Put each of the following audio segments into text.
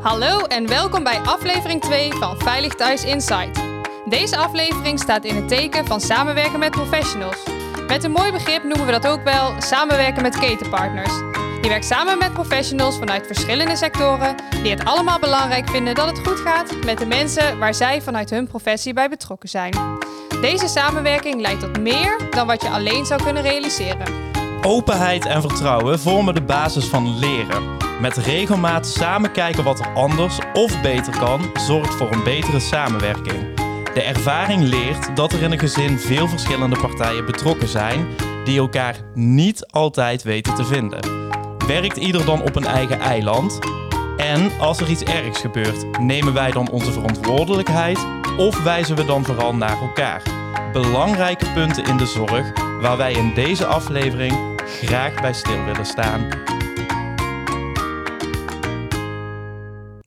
Hallo en welkom bij aflevering 2 van Veilig Thuis Insight. Deze aflevering staat in het teken van samenwerken met professionals. Met een mooi begrip noemen we dat ook wel samenwerken met ketenpartners. Je werkt samen met professionals vanuit verschillende sectoren die het allemaal belangrijk vinden dat het goed gaat met de mensen waar zij vanuit hun professie bij betrokken zijn. Deze samenwerking leidt tot meer dan wat je alleen zou kunnen realiseren. Openheid en vertrouwen vormen de basis van leren. Met regelmaat samen kijken wat er anders of beter kan, zorgt voor een betere samenwerking. De ervaring leert dat er in een gezin veel verschillende partijen betrokken zijn die elkaar niet altijd weten te vinden. Werkt ieder dan op een eigen eiland? En als er iets ergs gebeurt, nemen wij dan onze verantwoordelijkheid of wijzen we dan vooral naar elkaar? Belangrijke punten in de zorg waar wij in deze aflevering graag bij stil willen staan.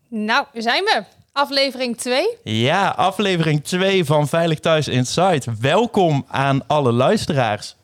Nou, daar zijn we. Aflevering 2. Ja, aflevering 2 van Veilig Thuis Inside. Welkom aan alle luisteraars.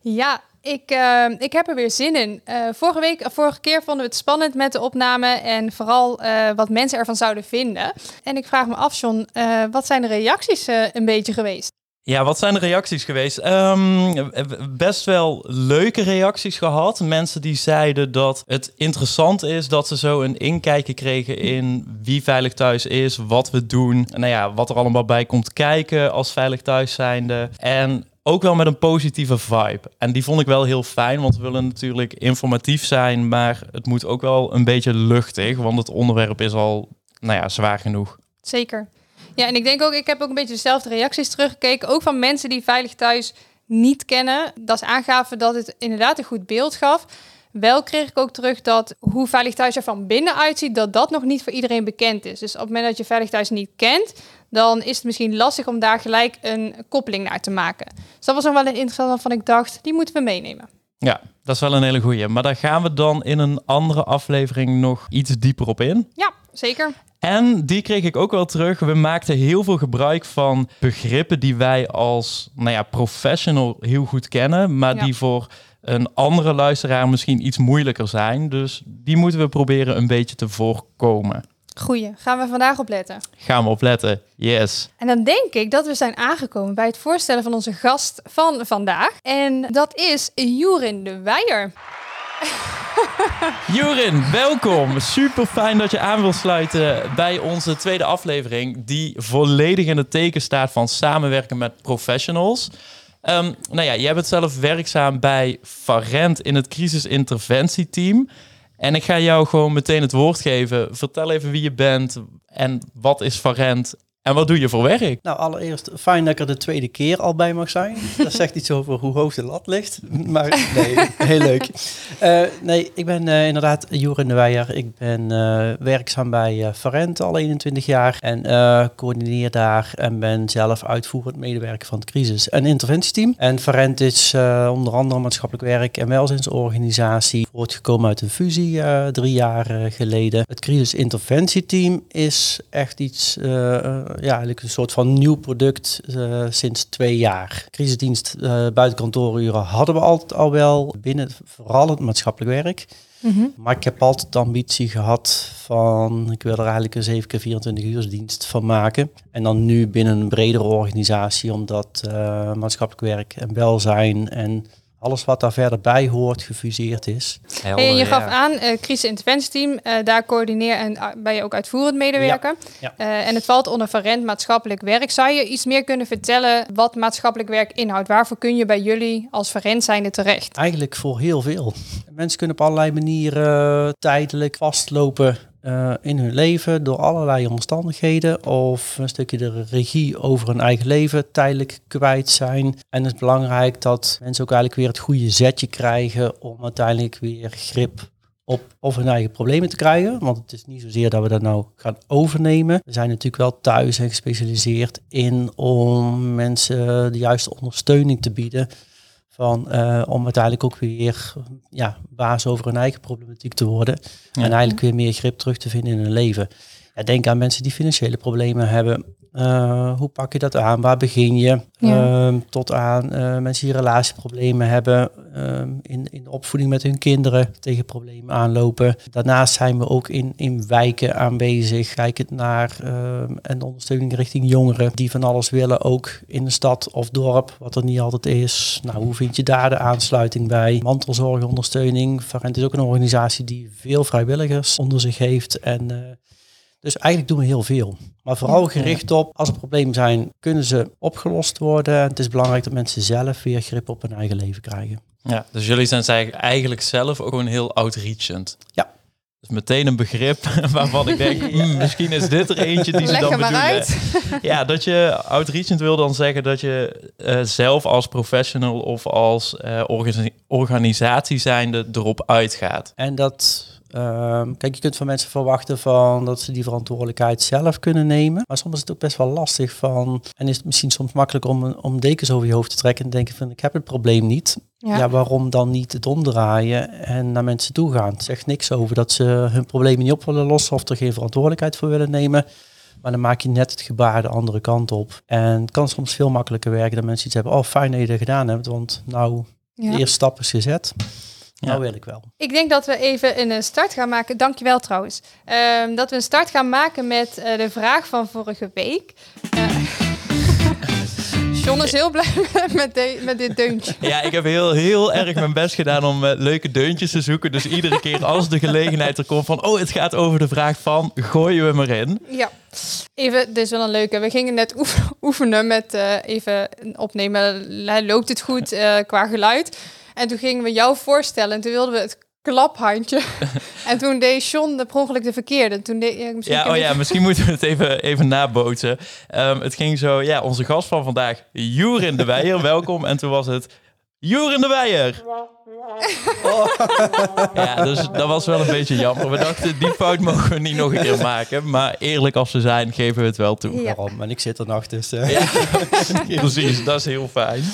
Ja, ik, uh, ik heb er weer zin in. Uh, vorige, week, vorige keer vonden we het spannend met de opname en vooral uh, wat mensen ervan zouden vinden. En ik vraag me af, John, wat zijn de reacties een beetje geweest? Ja, wat zijn de reacties geweest? Um, best wel leuke reacties gehad. Mensen die zeiden dat het interessant is dat ze zo een inkijkje kregen in wie veilig thuis is, wat we doen. Nou ja, wat er allemaal bij komt kijken als veilig thuis zijnde. En ook wel met een positieve vibe. En die vond ik wel heel fijn, want we willen natuurlijk informatief zijn, maar het moet ook wel een beetje luchtig, want het onderwerp is al, nou ja, zwaar genoeg. Zeker. Ja, en ik denk ook, ik heb ook een beetje dezelfde reacties teruggekeken. Ook van mensen die Veilig Thuis niet kennen. Dat ze aangaven dat het inderdaad een goed beeld gaf. Wel kreeg ik ook terug dat hoe Veilig Thuis er van binnen uitziet, dat dat nog niet voor iedereen bekend is. Dus op het moment dat je Veilig Thuis niet kent, dan is het misschien lastig om daar gelijk een koppeling naar te maken. Dus dat was nog wel een interessant waarvan ik dacht, die moeten we meenemen. Ja, dat is wel een hele goeie. Maar daar gaan we dan in een andere aflevering nog iets dieper op in. Ja, zeker. En die kreeg ik ook wel terug. We maakten heel veel gebruik van begrippen die wij als nou ja, professional heel goed kennen, maar die voor een andere luisteraar misschien iets moeilijker zijn. Dus die moeten we proberen een beetje te voorkomen. Goeie, gaan we vandaag opletten? Gaan we opletten, yes. En dan denk ik dat we zijn aangekomen bij het voorstellen van onze gast van vandaag. En dat is Jurin de Weijer. Jurin, welkom. Super fijn dat je aan wil sluiten bij onze tweede aflevering, die volledig in het teken staat van samenwerken met professionals. Um, nou ja, jij bent zelf werkzaam bij Farent in het crisisinterventieteam. En ik ga jou gewoon meteen het woord geven. Vertel even wie je bent en wat is Farent en wat doe je voor werk? Nou, allereerst fijn dat ik er de tweede keer al bij mag zijn. Dat zegt iets over hoe hoog de lat ligt. Maar nee, heel leuk. Uh, nee, ik ben uh, inderdaad Joren de Weijer. Ik ben uh, werkzaam bij Farent al 21 jaar. En coördineer daar en ben zelf uitvoerend medewerker van het crisis- en interventieteam. En Farent is onder andere maatschappelijk werk en welzijnsorganisatie. Voortgekomen uit een fusie drie jaar geleden. Het crisis-interventieteam is echt iets ja, eigenlijk een soort van nieuw product uh, sinds twee jaar. Crisisdienst uh, buiten kantooruren hadden we altijd al wel binnen vooral het maatschappelijk werk. Mm -hmm. Maar ik heb altijd de ambitie gehad van, ik wil er eigenlijk een 7 keer 24 uur dienst van maken. En dan nu binnen een bredere organisatie, omdat uh, maatschappelijk werk en welzijn en alles wat daar verder bij hoort gefuseerd is. en je gaf aan, uh, crisisinterventieteam, uh, daar coördineer en uh, ben je ook uitvoerend medewerker. Ja, ja. en het valt onder verrent maatschappelijk werk. Zou je iets meer kunnen vertellen wat maatschappelijk werk inhoudt? Waarvoor kun je bij jullie als verrent zijnde terecht? Eigenlijk voor heel veel. Mensen kunnen op allerlei manieren tijdelijk vastlopen uh, in hun leven door allerlei omstandigheden of een stukje de regie over hun eigen leven tijdelijk kwijt zijn. En het is belangrijk dat mensen ook eigenlijk weer het goede zetje krijgen om uiteindelijk weer grip op of hun eigen problemen te krijgen. Want het is niet zozeer dat we dat nou gaan overnemen. We zijn natuurlijk wel thuis en gespecialiseerd in om mensen de juiste ondersteuning te bieden van, uh, om uiteindelijk ook weer ja, baas over hun eigen problematiek te worden. En eigenlijk weer meer grip terug te vinden in hun leven. Ja, denk aan mensen die financiële problemen hebben. Eh, hoe pak je dat aan? Waar begin je? Ja. Ehm, tot aan eh, mensen die relatieproblemen hebben ehm, in, in de opvoeding met hun kinderen tegen problemen aanlopen. Daarnaast zijn we ook in, in wijken aanwezig, kijkend naar ehm, en ondersteuning richting jongeren die van alles willen, ook in de stad of dorp, wat er niet altijd is. Nou, hoe vind je daar de aansluiting bij? Mantelzorgondersteuning. Varent is ook een organisatie die veel vrijwilligers onder zich heeft en... dus eigenlijk doen we heel veel. Maar vooral gericht op, als er problemen zijn, kunnen ze opgelost worden. En het is belangrijk dat mensen zelf weer grip op hun eigen leven krijgen. Ja, dus jullie zijn zij- eigenlijk zelf ook gewoon heel outreachend. Ja. Dus meteen een begrip waarvan ik denk, hmm, misschien is dit er eentje die ze Leg dan maar bedoelen. uit. Ja, dat je outreachend wil dan zeggen dat je eh, zelf als professional of als eh, organi- organisatie zijnde erop uitgaat. En dat, ehm, kijk, je kunt van mensen verwachten van dat ze die verantwoordelijkheid zelf kunnen nemen. Maar soms is het ook best wel lastig van, en is het misschien soms makkelijk om, om dekens over je hoofd te trekken en denken van, ik heb het probleem niet. Ja. Ja. waarom dan niet het omdraaien en naar mensen toe gaan? Het zegt niks over dat ze hun problemen niet op willen lossen of er geen verantwoordelijkheid voor willen nemen. Maar dan maak je net het gebaar de andere kant op. En het kan soms veel makkelijker werken dan mensen iets hebben. Oh, fijn dat je dat gedaan hebt, want nou, Ja. de eerste stap is gezet. Ja. Nou wil ik wel. Ik denk dat we even een eh, start gaan maken. Dankjewel trouwens. Ehm, dat we een start gaan maken met eh, de vraag van vorige week. Eh, John is heel blij met, met, de- met dit deuntje. Ja, ik heb heel, heel erg mijn best gedaan om leuke deuntjes te zoeken. Dus iedere keer als de gelegenheid er komt van, oh, het gaat over de vraag van, gooien we hem erin. Ja, even, dit is wel een leuke. We gingen net oef- oefenen met eh, even opnemen. Loopt het goed eh, qua geluid? En toen gingen we jou voorstellen en toen wilden we het klaphandje. en toen deed John de per ongeluk de verkeerde. Toen deed, ja, misschien Ja, oh ja, misschien moeten we het even, even nabootsen. Ehm, het ging zo, ja, onze gast van vandaag, Joerin de Weijer, welkom. En toen was het, Joerin de Weijer. Ja, dus dat was wel een beetje jammer. We dachten, die fout mogen we niet nog een keer maken. Maar eerlijk als ze zijn, geven we het wel toe. Ja. En ik zit er nog, dus... eh, Ja, precies. Dat is heel fijn.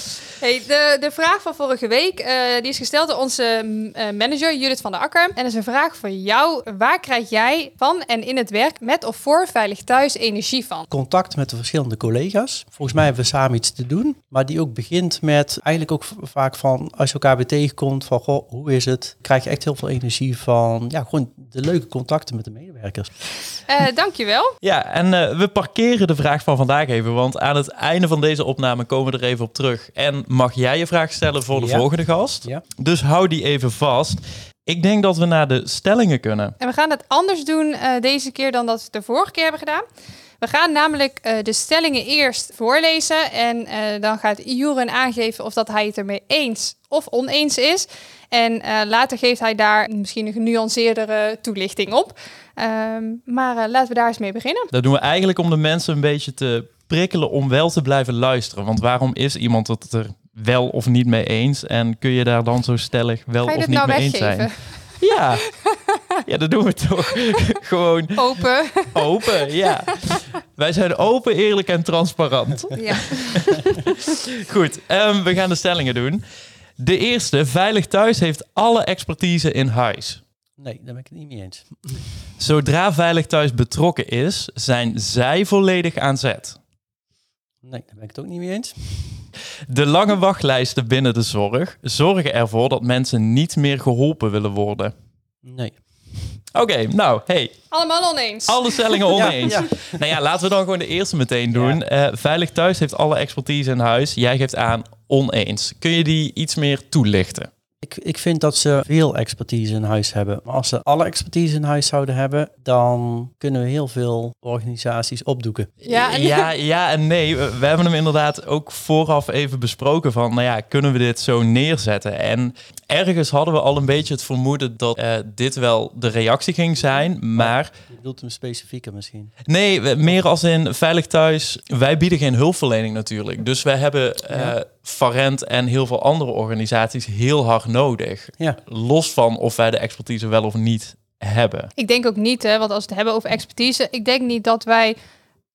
Hey, de, de vraag van vorige week eh, die is gesteld door onze mm, eh, manager Judith van der Akker. En dat is een vraag voor jou. Waar krijg jij van en in het werk met of voor Veilig Thuis energie van? contact met de verschillende collega's. Volgens mij hebben we samen iets te doen. Maar die ook begint met eigenlijk ook vaak van als je elkaar weer tegenkomt van goh, hoe is het? Krijg je echt heel veel energie van ja, gewoon de leuke contacten met de medewerkers. Eh dankjewel. Ja, en eh, we parkeren de vraag van vandaag even. Want aan het einde van deze opname komen we er even op terug. En mag jij je vraag stellen voor de Ja. volgende gast? Ja. Dus hou die even vast. Ik denk dat we naar de stellingen kunnen. En we gaan het anders doen eh, deze keer dan dat we het de vorige keer hebben gedaan. We gaan namelijk eh, de stellingen eerst voorlezen. En eh, dan gaat Juren aangeven of dat hij het ermee eens of oneens is. En eh, later geeft hij daar misschien een genuanceerdere toelichting op. Ehm, maar eh, laten we daar eens mee beginnen. Dat doen we eigenlijk om de mensen een beetje te prikkelen om wel te blijven luisteren. Want waarom is iemand het er wel of niet mee eens? En kun je daar dan zo stellig wel of niet nou mee eens zijn? Ja. ja, dat doen we toch. Gewoon Open. open, ja. Wij zijn open, eerlijk en transparant. ja. Goed, ehm, we gaan de stellingen doen. De eerste, Veilig Thuis heeft alle expertise in huis. Nee, daar ben ik het niet mee eens. Zodra Veilig Thuis betrokken is, zijn zij volledig aan zet. Nee, daar ben ik het ook niet mee eens. De lange wachtlijsten binnen de zorg zorgen ervoor dat mensen niet meer geholpen willen worden. Nee. Oké, nou, hey, Allemaal oneens. alle stellingen oneens. Ja, Nou ja, laten we dan gewoon de eerste meteen doen. Eh, Veilig Thuis heeft alle expertise in huis. Jij geeft aan oneens. Kun je die iets meer toelichten? Ik, ik vind dat ze veel expertise in huis hebben. Maar als ze alle expertise in huis zouden hebben, dan kunnen we heel veel organisaties opdoeken. Ja, en- ja, ja en nee. We, hebben hem inderdaad ook vooraf even besproken van, nou ja, kunnen we dit zo neerzetten? En ergens hadden we al een beetje het vermoeden dat eh, dit wel de reactie ging zijn, maar Je bedoelt hem specifieker misschien. nee, meer als in Veilig Thuis. Wij bieden geen hulpverlening natuurlijk. Dus wij hebben eh Ja. Farent en heel veel andere organisaties heel hard nodig. Ja. Los van of wij de expertise wel of niet hebben. Ik denk ook niet, hè, want als we het hebben over expertise, ik denk niet dat wij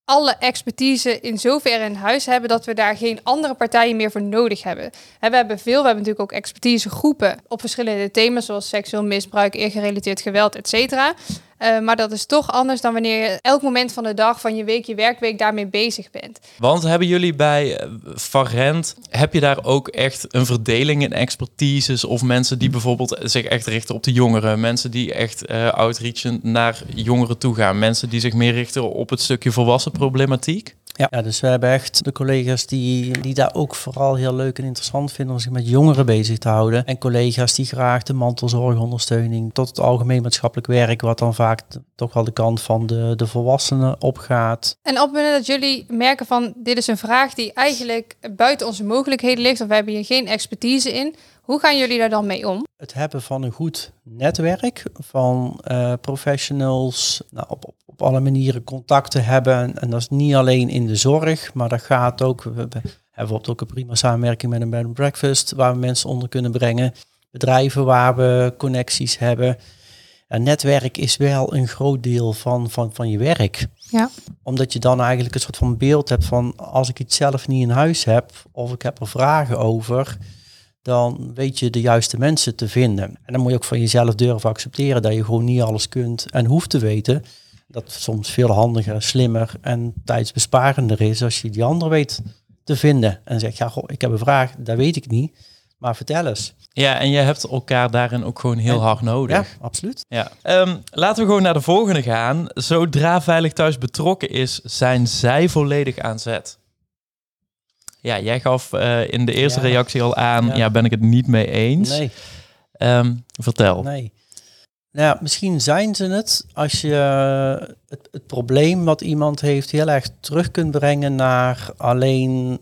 alle expertise in zoverre in huis hebben dat we daar geen andere partijen meer voor nodig hebben. Hè, we hebben veel, we hebben natuurlijk ook expertisegroepen op verschillende thema's zoals seksueel misbruik, eergerelateerd geweld, et cetera. Eh, maar dat is toch anders dan wanneer je elk moment van de dag, van je week, je werkweek daarmee bezig bent. Want hebben jullie bij eh, Varent, heb je daar ook echt een verdeling in expertises of mensen die bijvoorbeeld zich echt richten op de jongeren, mensen die echt uh, outreachen naar jongeren toe gaan, mensen die zich meer richten op het stukje volwassen problematiek? Ja. ja, dus we hebben echt de collega's die, die daar ook vooral heel leuk en interessant vinden om zich met jongeren bezig te houden. En collega's die graag de mantelzorgondersteuning tot het algemeen maatschappelijk werk, wat dan vaak toch wel de kant van de, de volwassenen opgaat. En op het moment dat jullie merken van dit is een vraag die eigenlijk buiten onze mogelijkheden ligt, of we hebben hier geen expertise in, hoe gaan jullie daar dan mee om? Het hebben van een goed netwerk van uh, professionals, nou, op, op, op alle manieren contacten hebben. En dat is niet alleen in de zorg, maar dat gaat ook. We hebben bijvoorbeeld ook een prima samenwerking met een bed and breakfast, waar we mensen onder kunnen brengen. Bedrijven waar we connecties hebben. Een netwerk is wel een groot deel van, van, van je werk. Ja. Omdat je dan eigenlijk een soort van beeld hebt van als ik iets zelf niet in huis heb of ik heb er vragen over, dan weet je de juiste mensen te vinden. En dan moet je ook van jezelf durven accepteren dat je gewoon niet alles kunt en hoeft te weten. Dat soms veel handiger, slimmer en tijdsbesparender is als je die ander weet te vinden. En zegt, ja, goh, ik heb een vraag, dat weet ik niet, maar vertel eens. Ja, en je hebt elkaar daarin ook gewoon heel hard nodig. Ja, absoluut. Ja. Um, laten we gewoon naar de volgende gaan. Zodra Veilig Thuis betrokken is, zijn zij volledig aan zet. Ja, jij gaf uh, in de eerste ja. reactie al aan, ja. ja. ben ik het niet mee eens. Nee. Um, vertel. Nee. Nou, misschien zijn ze het als je het, het, probleem wat iemand heeft heel erg terug kunt brengen naar alleen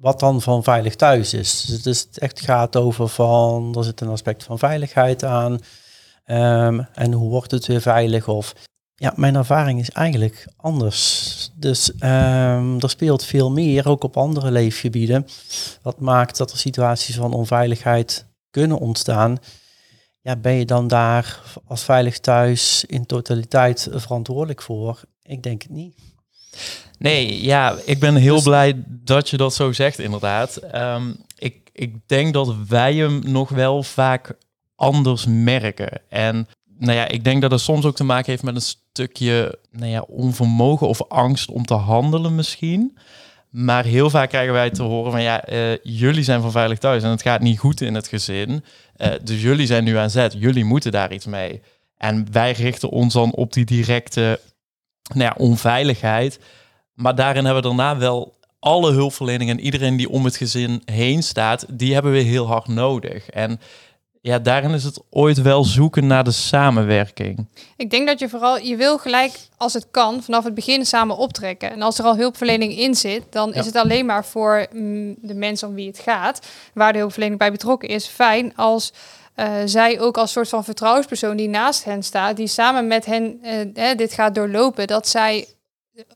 wat dan van veilig thuis is. Dus het echt gaat over van, er zit een aspect van veiligheid aan. Um, en hoe wordt het weer veilig? Of ja, mijn ervaring is eigenlijk anders. Dus um, er speelt veel meer, ook op andere leefgebieden. Wat maakt dat er situaties van onveiligheid kunnen ontstaan. Ja, ben je dan daar als veilig thuis in totaliteit verantwoordelijk voor? Ik denk het niet. Nee, ja, ik ben heel dus... blij dat je dat zo zegt, inderdaad. Um, ik, ik denk dat wij hem nog wel vaak anders merken. En nou ja, ik denk dat het soms ook te maken heeft met een stukje nou ja, onvermogen of angst om te handelen misschien. Maar heel vaak krijgen wij te horen van ja, uh, jullie zijn van veilig thuis en het gaat niet goed in het gezin. Uh, dus jullie zijn nu aan zet, jullie moeten daar iets mee. En wij richten ons dan op die directe nou ja, onveiligheid. Maar daarin hebben we daarna wel alle hulpverleningen en iedereen die om het gezin heen staat, die hebben we heel hard nodig. En ja, daarin is het ooit wel zoeken naar de samenwerking. Ik denk dat je vooral, je wil gelijk als het kan, vanaf het begin samen optrekken. En als er al hulpverlening in zit, dan is het alleen maar voor mm, de mensen om wie het gaat, waar de hulpverlening bij betrokken is, fijn als uh, zij ook als soort van vertrouwenspersoon die naast hen staat, die samen met hen uh, dit gaat doorlopen, dat zij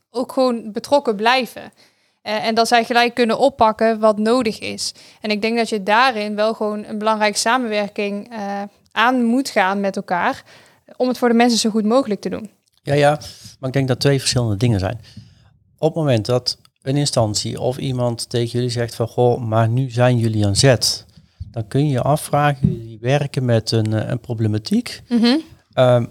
ook gewoon betrokken blijven. Uh, en dat zij gelijk kunnen oppakken wat nodig is. En ik denk dat je daarin wel gewoon een belangrijke samenwerking uh, aan moet gaan met elkaar. Om het voor de mensen zo goed mogelijk te doen. Ja, ja, maar ik denk dat twee verschillende dingen zijn. Op het moment dat een instantie of iemand tegen jullie zegt van goh, maar nu zijn jullie aan zet. Dan kun je je afvragen, jullie werken met een, eh, een problematiek. Mm -hmm. um,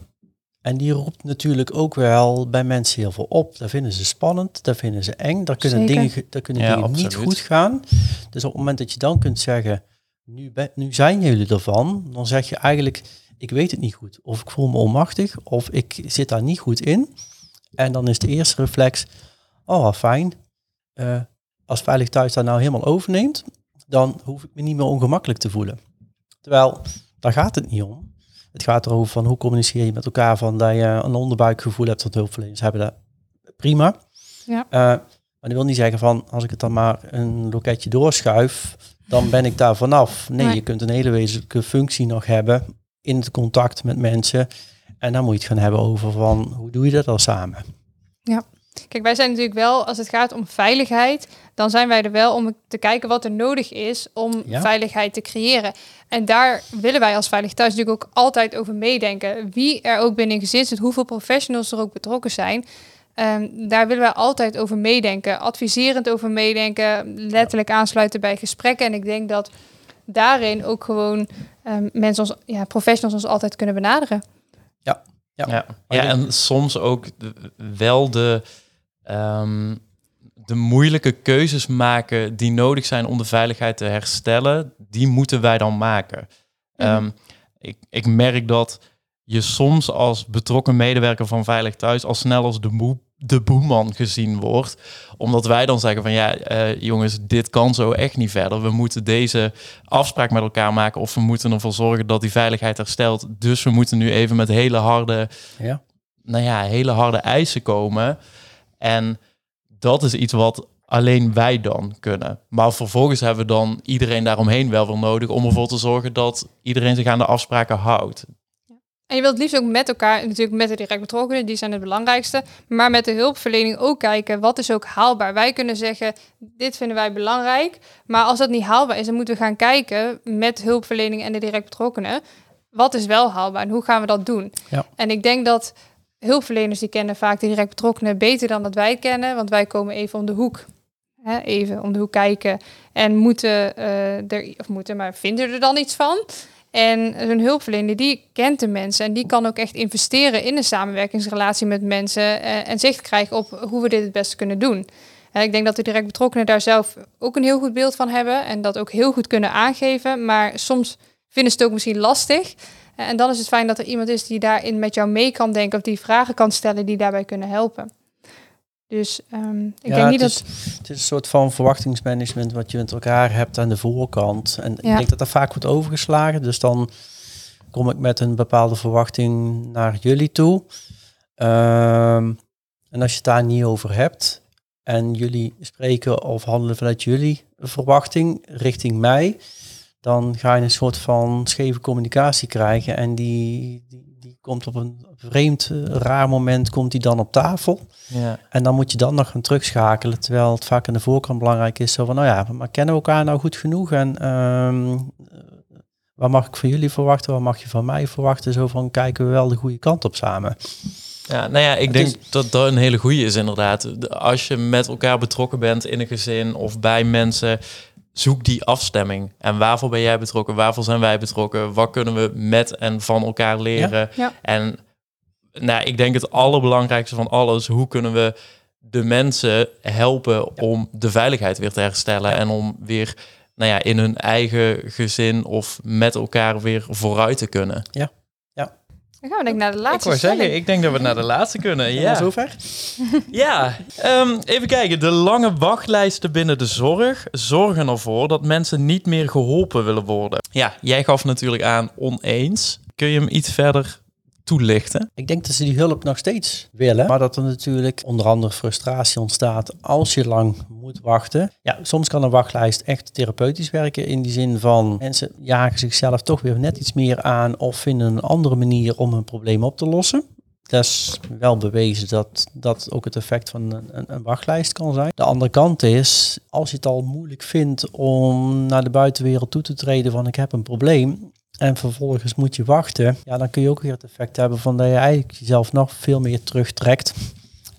en die roept natuurlijk ook wel bij mensen heel veel op. Daar vinden ze spannend, daar vinden ze eng, daar kunnen dingen, daar kunnen ja, dingen niet goed gaan. Dus op het moment dat je dan kunt zeggen, nu, ben, nu zijn jullie ervan, dan zeg je eigenlijk, ik weet het niet goed. Of ik voel me onmachtig, of ik zit daar niet goed in. En dan is de eerste reflex, oh wat fijn. Uh, als Veilig Thuis daar nou helemaal overneemt, dan hoef ik me niet meer ongemakkelijk te voelen. Terwijl, daar gaat het niet om. Het gaat erover van hoe communiceer je met elkaar van dat je een onderbuikgevoel hebt dat hulpverleners hebben. Dat prima. Ja. Uh, maar dat wil niet zeggen van als ik het dan maar een loketje doorschuif, dan ben ik daar vanaf. Nee, nee. je kunt een hele wezenlijke functie nog hebben in het contact met mensen. En dan moet je het gaan hebben over van hoe doe je dat dan samen. Ja. Kijk, wij zijn natuurlijk wel, als het gaat om veiligheid, dan zijn wij er wel om te kijken wat er nodig is om ja. veiligheid te creëren. En daar willen wij als Veilig Thuis natuurlijk ook altijd over meedenken. Wie er ook binnen gezin zit, hoeveel professionals er ook betrokken zijn. Um, daar willen wij altijd over meedenken. Adviserend over meedenken, letterlijk aansluiten bij gesprekken. En ik denk dat daarin ook gewoon um, mensen ons, ja, professionals ons altijd kunnen benaderen. Ja, Ja. Ja, ja en soms ook wel de, ehm, de moeilijke keuzes maken die nodig zijn om de veiligheid te herstellen, die moeten wij dan maken. Mhm. Ehm, ik, ik merk dat je soms als betrokken medewerker van Veilig Thuis al snel als de, moe, de boeman gezien wordt. Omdat wij dan zeggen van ja, eh, jongens, dit kan zo echt niet verder. We moeten deze afspraak met elkaar maken of we moeten ervoor zorgen dat die veiligheid herstelt. Dus we moeten nu even met hele harde Ja. nou ja, hele harde eisen komen. En dat is iets wat alleen wij dan kunnen. Maar vervolgens hebben we dan iedereen daaromheen wel weer nodig om ervoor te zorgen dat iedereen zich aan de afspraken houdt. En je wilt het liefst ook met elkaar, natuurlijk met de direct betrokkenen, die zijn het belangrijkste. Maar met de hulpverlening ook kijken, wat is ook haalbaar? Wij kunnen zeggen, dit vinden wij belangrijk. Maar als dat niet haalbaar is, dan moeten we gaan kijken met hulpverlening en de direct betrokkenen. Wat is wel haalbaar en hoe gaan we dat doen? Ja. En ik denk dat hulpverleners die kennen vaak de direct betrokkenen beter dan dat wij kennen. Want wij komen even om de hoek. Hè, even om de hoek kijken. En moeten eh, er, of moeten, maar vinden er dan iets van? En zo'n hulpverlener, die kent de mensen en die kan ook echt investeren in een samenwerkingsrelatie met mensen eh, en zicht krijgen op hoe we dit het beste kunnen doen. Ik denk dat de direct betrokkenen daar zelf ook een heel goed beeld van hebben en dat ook heel goed kunnen aangeven, maar soms vinden ze het ook misschien lastig. Eh, en dan is het fijn dat er iemand is die daarin met jou mee kan denken of die vragen kan stellen die daarbij kunnen helpen. Dus ehm, ik Ja, denk niet het dat... is, het is een soort van verwachtingsmanagement wat je met elkaar hebt aan de voorkant. En ik denk dat dat vaak wordt overgeslagen. Dus dan kom ik met een bepaalde verwachting naar jullie toe. Ehm, en als je het daar niet over hebt en jullie spreken of handelen vanuit jullie verwachting richting mij, dan ga je een soort van scheve communicatie krijgen. En die, die, die komt op een vreemd, eh, raar moment komt die dan op tafel. Ja. En dan moet je dan nog gaan terugschakelen, terwijl het vaak aan de voorkant belangrijk is. Zo van, nou ja, maar kennen we elkaar nou goed genoeg? En ehm, eh, wat mag ik van jullie verwachten? Wat mag je van mij verwachten? Zo van, kijken we wel de goede kant op samen. Ja, nou ja, ik Het denk is- dat dat een hele goede is inderdaad. De- Als je met elkaar betrokken bent in een gezin of bij mensen, zoek die afstemming. En waarvoor ben jij betrokken? Waarvoor zijn wij betrokken? Wat kunnen we met en van elkaar leren? Ja. En nou, ik denk het allerbelangrijkste van alles, hoe kunnen we de mensen helpen om de veiligheid weer te herstellen en om weer nou ja, in hun eigen gezin of met elkaar weer vooruit te kunnen. Dan gaan we denk ik naar de Ik laatste wou zeggen, ik denk dat we naar de laatste kunnen. Ja. Ja. zover? Ja, ehm, even kijken. De lange wachtlijsten binnen de zorg zorgen ervoor dat mensen niet meer geholpen willen worden. Ja, jij gaf natuurlijk aan oneens. Kun je hem iets verder toelichten? Ik denk dat ze die hulp nog steeds willen. Maar dat er natuurlijk onder andere frustratie ontstaat als je lang moet wachten. Ja, soms kan een wachtlijst echt therapeutisch werken. In die zin van mensen jagen zichzelf toch weer net iets meer aan. Of vinden een andere manier om hun probleem op te lossen. Dat is wel bewezen dat dat ook het effect van een, een, een wachtlijst kan zijn. De andere kant is, als je het al moeilijk vindt om naar de buitenwereld toe te treden van ik heb een probleem, en vervolgens moet je wachten, ja, dan kun je ook weer het effect hebben van dat je eigenlijk jezelf nog veel meer terugtrekt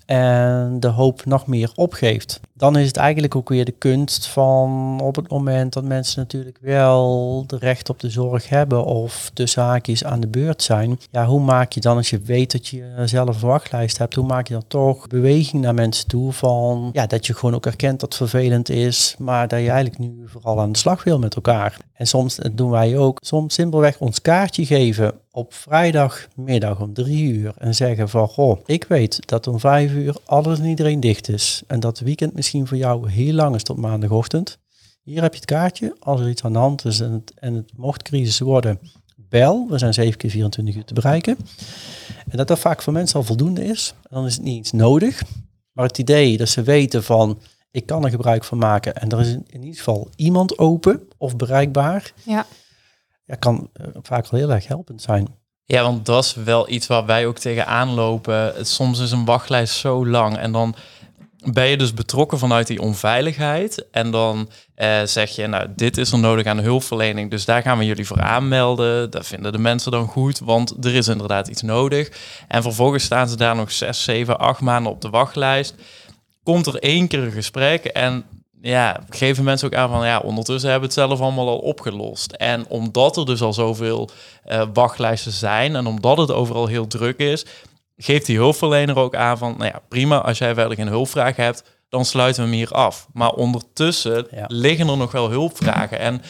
en de hoop nog meer opgeeft. Dan is het eigenlijk ook weer de kunst van op het moment dat mensen natuurlijk wel de recht op de zorg hebben of de zaakjes aan de beurt zijn. Ja, hoe maak je dan als je weet dat je zelf een wachtlijst hebt, hoe maak je dan toch beweging naar mensen toe van ja, dat je gewoon ook erkent dat vervelend is, maar dat je eigenlijk nu vooral aan de slag wil met elkaar. En soms doen wij ook, soms simpelweg ons kaartje geven op vrijdagmiddag om drie uur en zeggen van goh, ik weet dat om vijf uur alles en iedereen dicht is en dat weekend misschien voor jou heel lang is tot maandagochtend. Hier heb je het kaartje. Als er iets aan de hand is en het, en het mocht crisis worden, bel. We zijn 7 keer 24 uur te bereiken. En dat dat vaak voor mensen al voldoende is. En dan is het niet eens nodig. Maar het idee dat ze weten van, ik kan er gebruik van maken. En er is in, in ieder geval iemand open of bereikbaar. Ja. Ja, kan eh, vaak wel heel erg helpend zijn. Ja, want dat is wel iets waar wij ook tegenaan lopen. Soms is een wachtlijst zo lang en dan ben je dus betrokken vanuit die onveiligheid. En dan eh, zeg je, nou, dit is er nodig aan de hulpverlening, dus daar gaan we jullie voor aanmelden. Dat vinden de mensen dan goed, want er is inderdaad iets nodig. En vervolgens staan ze daar nog zes, zeven, acht maanden op de wachtlijst. Komt er één keer een gesprek en ja, geven mensen ook aan van ja, ondertussen hebben we het zelf allemaal al opgelost. En omdat er dus al zoveel uh, wachtlijsten zijn en omdat het overal heel druk is, geeft die hulpverlener ook aan van nou ja, prima, als jij verder geen hulpvraag hebt, dan sluiten we hem hier af. Maar ondertussen liggen er nog wel hulpvragen. En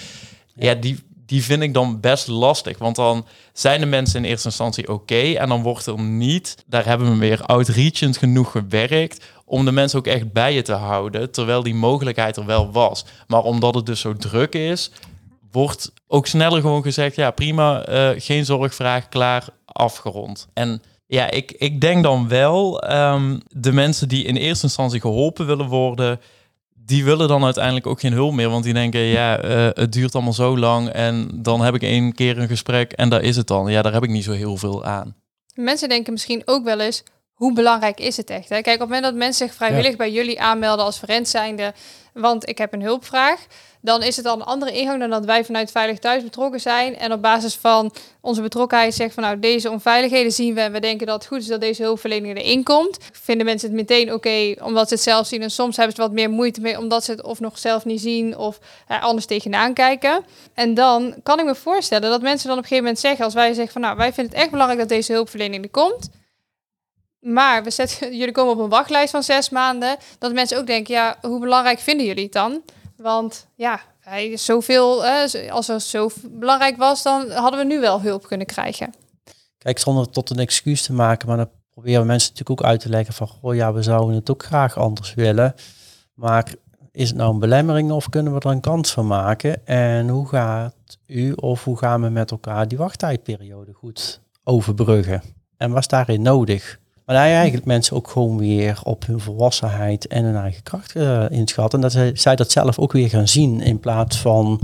ja, die, die vind ik dan best lastig. Want dan zijn de mensen in eerste instantie oké. en dan wordt er niet, daar hebben we weer outreachend genoeg gewerkt. om de mensen ook echt bij je te houden. Terwijl die mogelijkheid er wel was. Maar omdat het dus zo druk is, wordt ook sneller gewoon gezegd: ja, prima, uh, geen zorgvraag, klaar, afgerond. En ja, ik, ik denk dan wel, um, de mensen die in eerste instantie geholpen willen worden, die willen dan uiteindelijk ook geen hulp meer. Want die denken, ja, uh, het duurt allemaal zo lang en dan heb ik één keer een gesprek en daar is het dan. Ja, daar heb ik niet zo heel veel aan. Mensen denken misschien ook wel eens, hoe belangrijk is het echt? Hè? Kijk, op het moment dat mensen zich vrijwillig bij jullie aanmelden als vriend zijnde, want ik heb een hulpvraag, dan is het al een andere ingang dan dat wij vanuit Veilig Thuis betrokken zijn. En op basis van onze betrokkenheid zegt van nou, deze onveiligheden zien we en we denken dat het goed is dat deze hulpverlening erin komt. Vinden mensen het meteen oké omdat ze het zelf zien. En soms hebben ze wat meer moeite mee omdat ze het of nog zelf niet zien of er anders tegenaan kijken. En dan kan ik me voorstellen dat mensen dan op een gegeven moment zeggen, als wij zeggen van nou, wij vinden het echt belangrijk dat deze hulpverlening er komt. Maar we zetten, jullie komen op een wachtlijst van zes maanden. Dat mensen ook denken, ja, hoe belangrijk vinden jullie het dan? Want ja, zoveel, uh, als het zo belangrijk was, dan hadden we nu wel hulp kunnen krijgen. Kijk, zonder tot een excuus te maken, maar dan proberen mensen natuurlijk ook uit te leggen van, goh ja, we zouden het ook graag anders willen. Maar is het nou een belemmering of kunnen we er een kans van maken? En hoe gaat u of hoe gaan we met elkaar die wachttijdperiode goed overbruggen? En was daarin nodig? Maar hij eigenlijk mensen ook gewoon weer op hun volwassenheid en hun eigen kracht uh, inschatten. En dat zij, zij, dat zelf ook weer gaan zien in plaats van,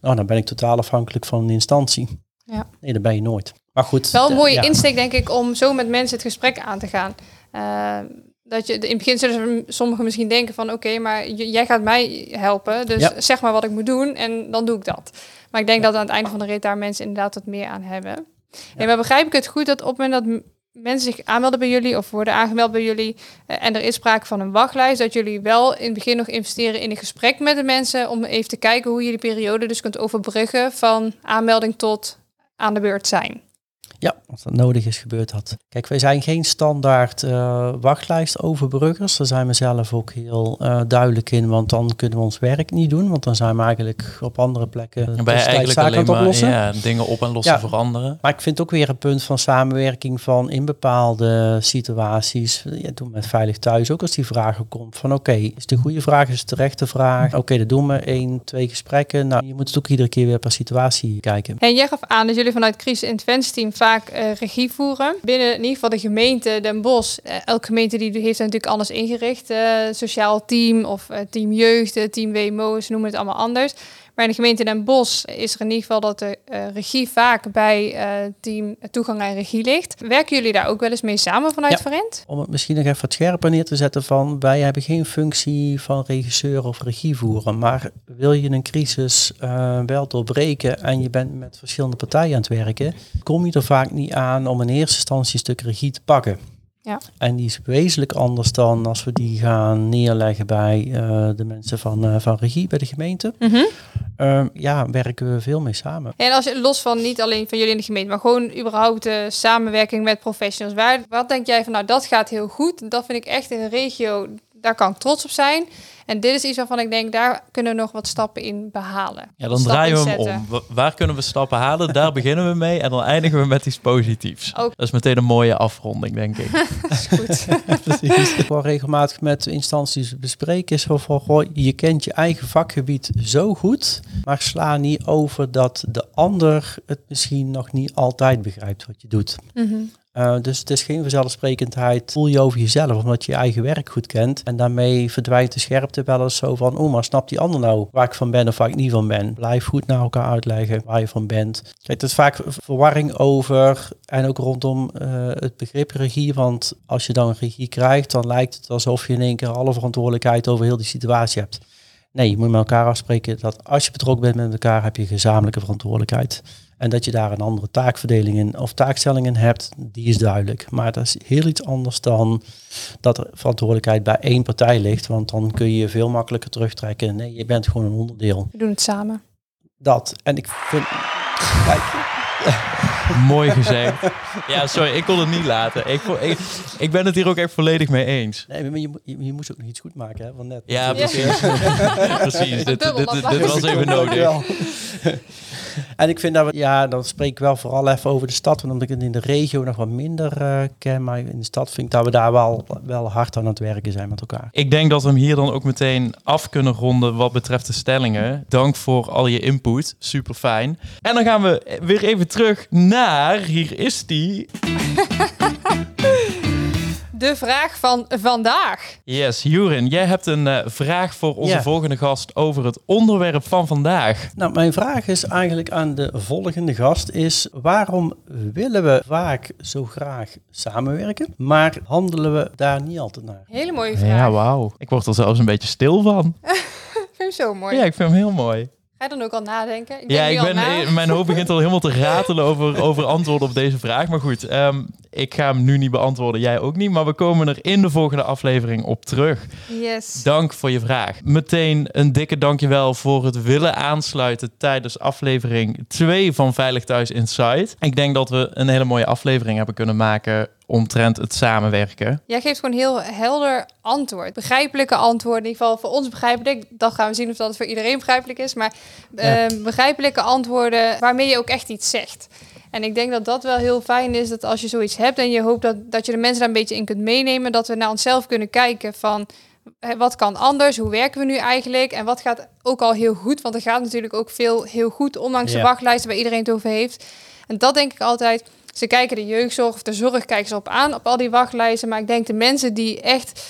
nou dan ben ik totaal afhankelijk van een instantie. Ja. Nee, dat ben je nooit. Maar goed. Wel een mooie insteek denk ik om zo met mensen het gesprek aan te gaan. Uh, dat je in het begin zullen sommigen misschien denken van oké, maar jij gaat mij helpen, dus zeg maar wat ik moet doen en dan doe ik dat. Maar ik denk dat aan het einde van de rit daar mensen inderdaad wat meer aan hebben. En maar begrijp ik het goed dat op het moment dat mensen zich aanmelden bij jullie of worden aangemeld bij jullie uh, en er is sprake van een wachtlijst, dat jullie wel in het begin nog investeren in een gesprek met de mensen om even te kijken hoe je die periode dus kunt overbruggen van aanmelding tot aan de beurt zijn. Ja, als dat nodig is, gebeurt dat. Kijk, wij zijn geen standaard uh, wachtlijstoverbruggers. Daar zijn we zelf ook heel uh, duidelijk in, want dan kunnen we ons werk niet doen. Want dan zijn we eigenlijk op andere plekken en ben je eigenlijk alleen maar oplossen. Ja, dingen op en lossen ja, veranderen. Maar ik vind ook weer een punt van samenwerking van in bepaalde situaties. Ja, doen met Veilig Thuis ook als die vragen komt van oké, okay, is de goede vraag, is het de rechte vraag? Oké, okay, dat doen we één, twee gesprekken. Nou, je moet het ook iedere keer weer per situatie kijken. En jij gaf aan dat jullie vanuit crisis interventieteam vaak uh, regie voeren. Binnen in ieder geval de gemeente Den Bosch. Uh, elke gemeente die heeft natuurlijk anders ingericht. Uh, sociaal team of team jeugd, team WMO, ze noemen het allemaal anders. Maar in de gemeente Den Bosch is er in ieder geval dat de regie vaak bij team toegang en regie ligt. Werken jullie daar ook wel eens mee samen vanuit ja, Verent? Om het misschien nog even wat scherper neer te zetten van wij hebben geen functie van regisseur of regievoeren. Maar wil je een crisis wel doorbreken en je bent met verschillende partijen aan het werken, kom je er vaak niet aan om in eerste instantie een stuk regie te pakken. Ja. En die is wezenlijk anders dan als we die gaan neerleggen bij uh, de mensen van, uh, van regie, bij de gemeente. Mm -hmm. uh, ja, werken we veel mee samen. En als je los van niet alleen van jullie in de gemeente, maar gewoon überhaupt de samenwerking met professionals. Waar, wat denk jij van, nou dat gaat heel goed. Dat vind ik echt in de regio, daar kan ik trots op zijn. En dit is iets waarvan ik denk, daar kunnen we nog wat stappen in behalen. Ja, dan draaien we hem om. Waar kunnen we stappen halen? Daar beginnen we mee en dan eindigen we met iets positiefs. Ook. Dat is meteen een mooie afronding, denk ik. dat is goed. Precies. Gewoon regelmatig met instanties bespreken is van, goh, je kent je eigen vakgebied zo goed, maar sla niet over dat de ander het misschien nog niet altijd begrijpt wat je doet. Mm uh, dus het is geen vanzelfsprekendheid. Voel je over jezelf, omdat je je eigen werk goed kent. En daarmee verdwijnt de scherpte wel eens zo van, oh, maar snapt die ander nou waar ik van ben of waar ik niet van ben? Blijf goed naar elkaar uitleggen waar je van bent. Kijk, er is vaak verwarring over en ook rondom uh, het begrip regie. Want als je dan regie krijgt, dan lijkt het alsof je in één keer alle verantwoordelijkheid over heel die situatie hebt. Nee, je moet met elkaar afspreken dat als je betrokken bent met elkaar, heb je gezamenlijke verantwoordelijkheid. En dat je daar een andere taakverdeling in of taakstelling in hebt, die is duidelijk. Maar dat is heel iets anders dan dat er verantwoordelijkheid bij één partij ligt. Want dan kun je je veel makkelijker terugtrekken. Nee, je bent gewoon een onderdeel. We doen het samen. Dat. En ik vind. Kijk, Mooi gezegd. Ja, sorry, ik kon het niet laten. Ik, ik, ik ben het hier ook echt volledig mee eens. nee, maar je, moet- je, je moest ook nog iets goed maken, hè? Van net. Ja, Ja. precies. precies. Dit, dit, dit, dit was even nodig. en ik vind dat we, ja, dan spreek ik wel vooral even over de stad, want omdat ik het in de regio nog wat minder eh, ken, maar in de stad vind ik dat we daar wel, wel hard aan het werken zijn met elkaar. Ik denk dat we hem hier dan ook meteen af kunnen ronden wat betreft de stellingen. Dank voor al je input. Super fijn. En dan gaan we weer even terug naar. Hier is die. De vraag van vandaag. Yes, Jurin, jij hebt een eh, vraag voor onze Ja. volgende gast over het onderwerp van vandaag. Nou, mijn vraag is eigenlijk aan de volgende gast is, waarom willen we vaak zo graag samenwerken, maar handelen we daar niet altijd naar? Hele mooie vraag. Ja, wauw. Ik word er zelfs een beetje stil van. Ik vind hem zo mooi. Ja, ik vind hem heel mooi. Ga je dan ook al nadenken? Ik Ja, ik ben, na. eh, mijn hoofd begint al helemaal te ratelen over, over antwoorden op deze vraag. Maar goed, ehm, ik ga hem nu niet beantwoorden. Jij ook niet. Maar we komen er in de volgende aflevering op terug. Yes. Dank voor je vraag. Meteen een dikke dankjewel voor het willen aansluiten tijdens aflevering 2 van Veilig Thuis Inside. Ik denk dat we een hele mooie aflevering hebben kunnen maken omtrent het samenwerken. Jij geeft gewoon heel helder antwoord. Begrijpelijke antwoorden. In ieder geval voor ons begrijpelijk. Dan gaan we zien of dat voor iedereen begrijpelijk is. Maar Ja. ehm, begrijpelijke antwoorden waarmee je ook echt iets zegt. En ik denk dat dat wel heel fijn is. Dat als je zoiets hebt en je hoopt dat, dat je de mensen daar een beetje in kunt meenemen. Dat we naar onszelf kunnen kijken van... Wat kan anders? Hoe werken we nu eigenlijk? En wat gaat ook al heel goed? Want er gaat natuurlijk ook veel heel goed, ondanks de wachtlijsten waar iedereen het over heeft. En dat denk ik altijd. Ze kijken de jeugdzorg of de zorg kijken ze op aan op al die wachtlijsten. Maar ik denk de mensen die echt,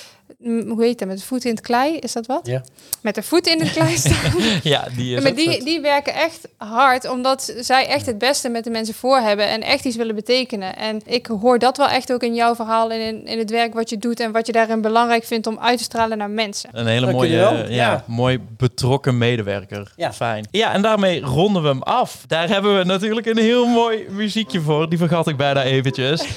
hoe heet dat, met de voet in het klei, is dat wat? Ja. Met de voet in het klei staan. Ja, die is maar die, die werken echt hard, omdat zij echt het beste met de mensen voor hebben en echt iets willen betekenen. En ik hoor dat wel echt ook in jouw verhaal en in, in het werk wat je doet en wat je daarin belangrijk vindt om uit te stralen naar mensen. Een hele Dank mooie, ja, Ja. mooi betrokken medewerker. Ja. Fijn. Ja, en daarmee ronden we hem af. Daar hebben we natuurlijk een heel mooi muziekje voor. Die vergat ik bijna eventjes.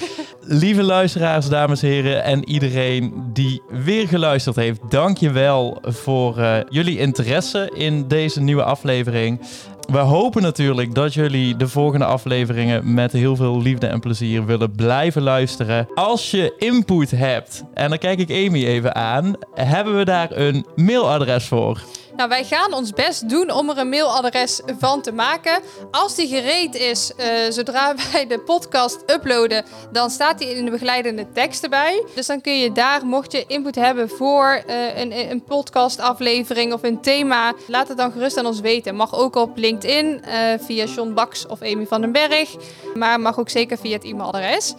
Lieve luisteraars, dames en heren en iedereen die weer geluisterd heeft. Dank je wel voor eh, jullie interesse in deze nieuwe aflevering. We hopen natuurlijk dat jullie de volgende afleveringen met heel veel liefde en plezier willen blijven luisteren. Als je input hebt, en dan kijk ik Amy even aan, hebben we daar een mailadres voor. Nou, wij gaan ons best doen om er een mailadres van te maken. Als die gereed is, eh, zodra wij de podcast uploaden, dan staat die in de begeleidende tekst erbij. Dus dan kun je daar, mocht je input hebben voor eh, een, een podcastaflevering of een thema, laat het dan gerust aan ons weten. Mag ook op LinkedIn, eh, via John Baks of Amy van den Berg. Maar mag ook zeker via het e-mailadres.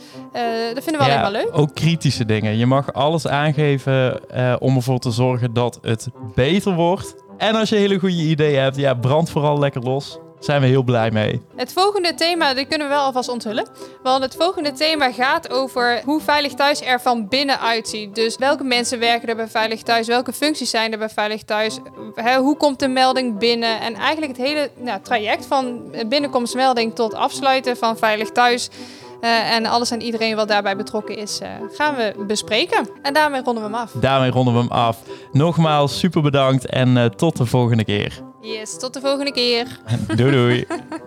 Dat vinden we alleen maar leuk. Ook kritische dingen. Je mag alles aangeven om ervoor te zorgen dat het beter wordt. En als je hele goede ideeën hebt, ja, brand vooral lekker los. Zijn we heel blij mee. Het volgende thema, die kunnen we wel alvast onthullen. Want het volgende thema gaat over hoe Veilig Thuis er van binnen uitziet. Dus welke mensen werken er bij Veilig Thuis? Welke functies zijn er bij Veilig Thuis? Hoe komt de melding binnen? En eigenlijk het hele nou, traject van binnenkomstmelding tot afsluiten van Veilig Thuis. Eh, en alles en iedereen wat daarbij betrokken is, eh, gaan we bespreken. En daarmee ronden we hem af. Daarmee ronden we hem af. Nogmaals super bedankt en eh, tot de volgende keer. Yes, tot de volgende keer. Doei doei.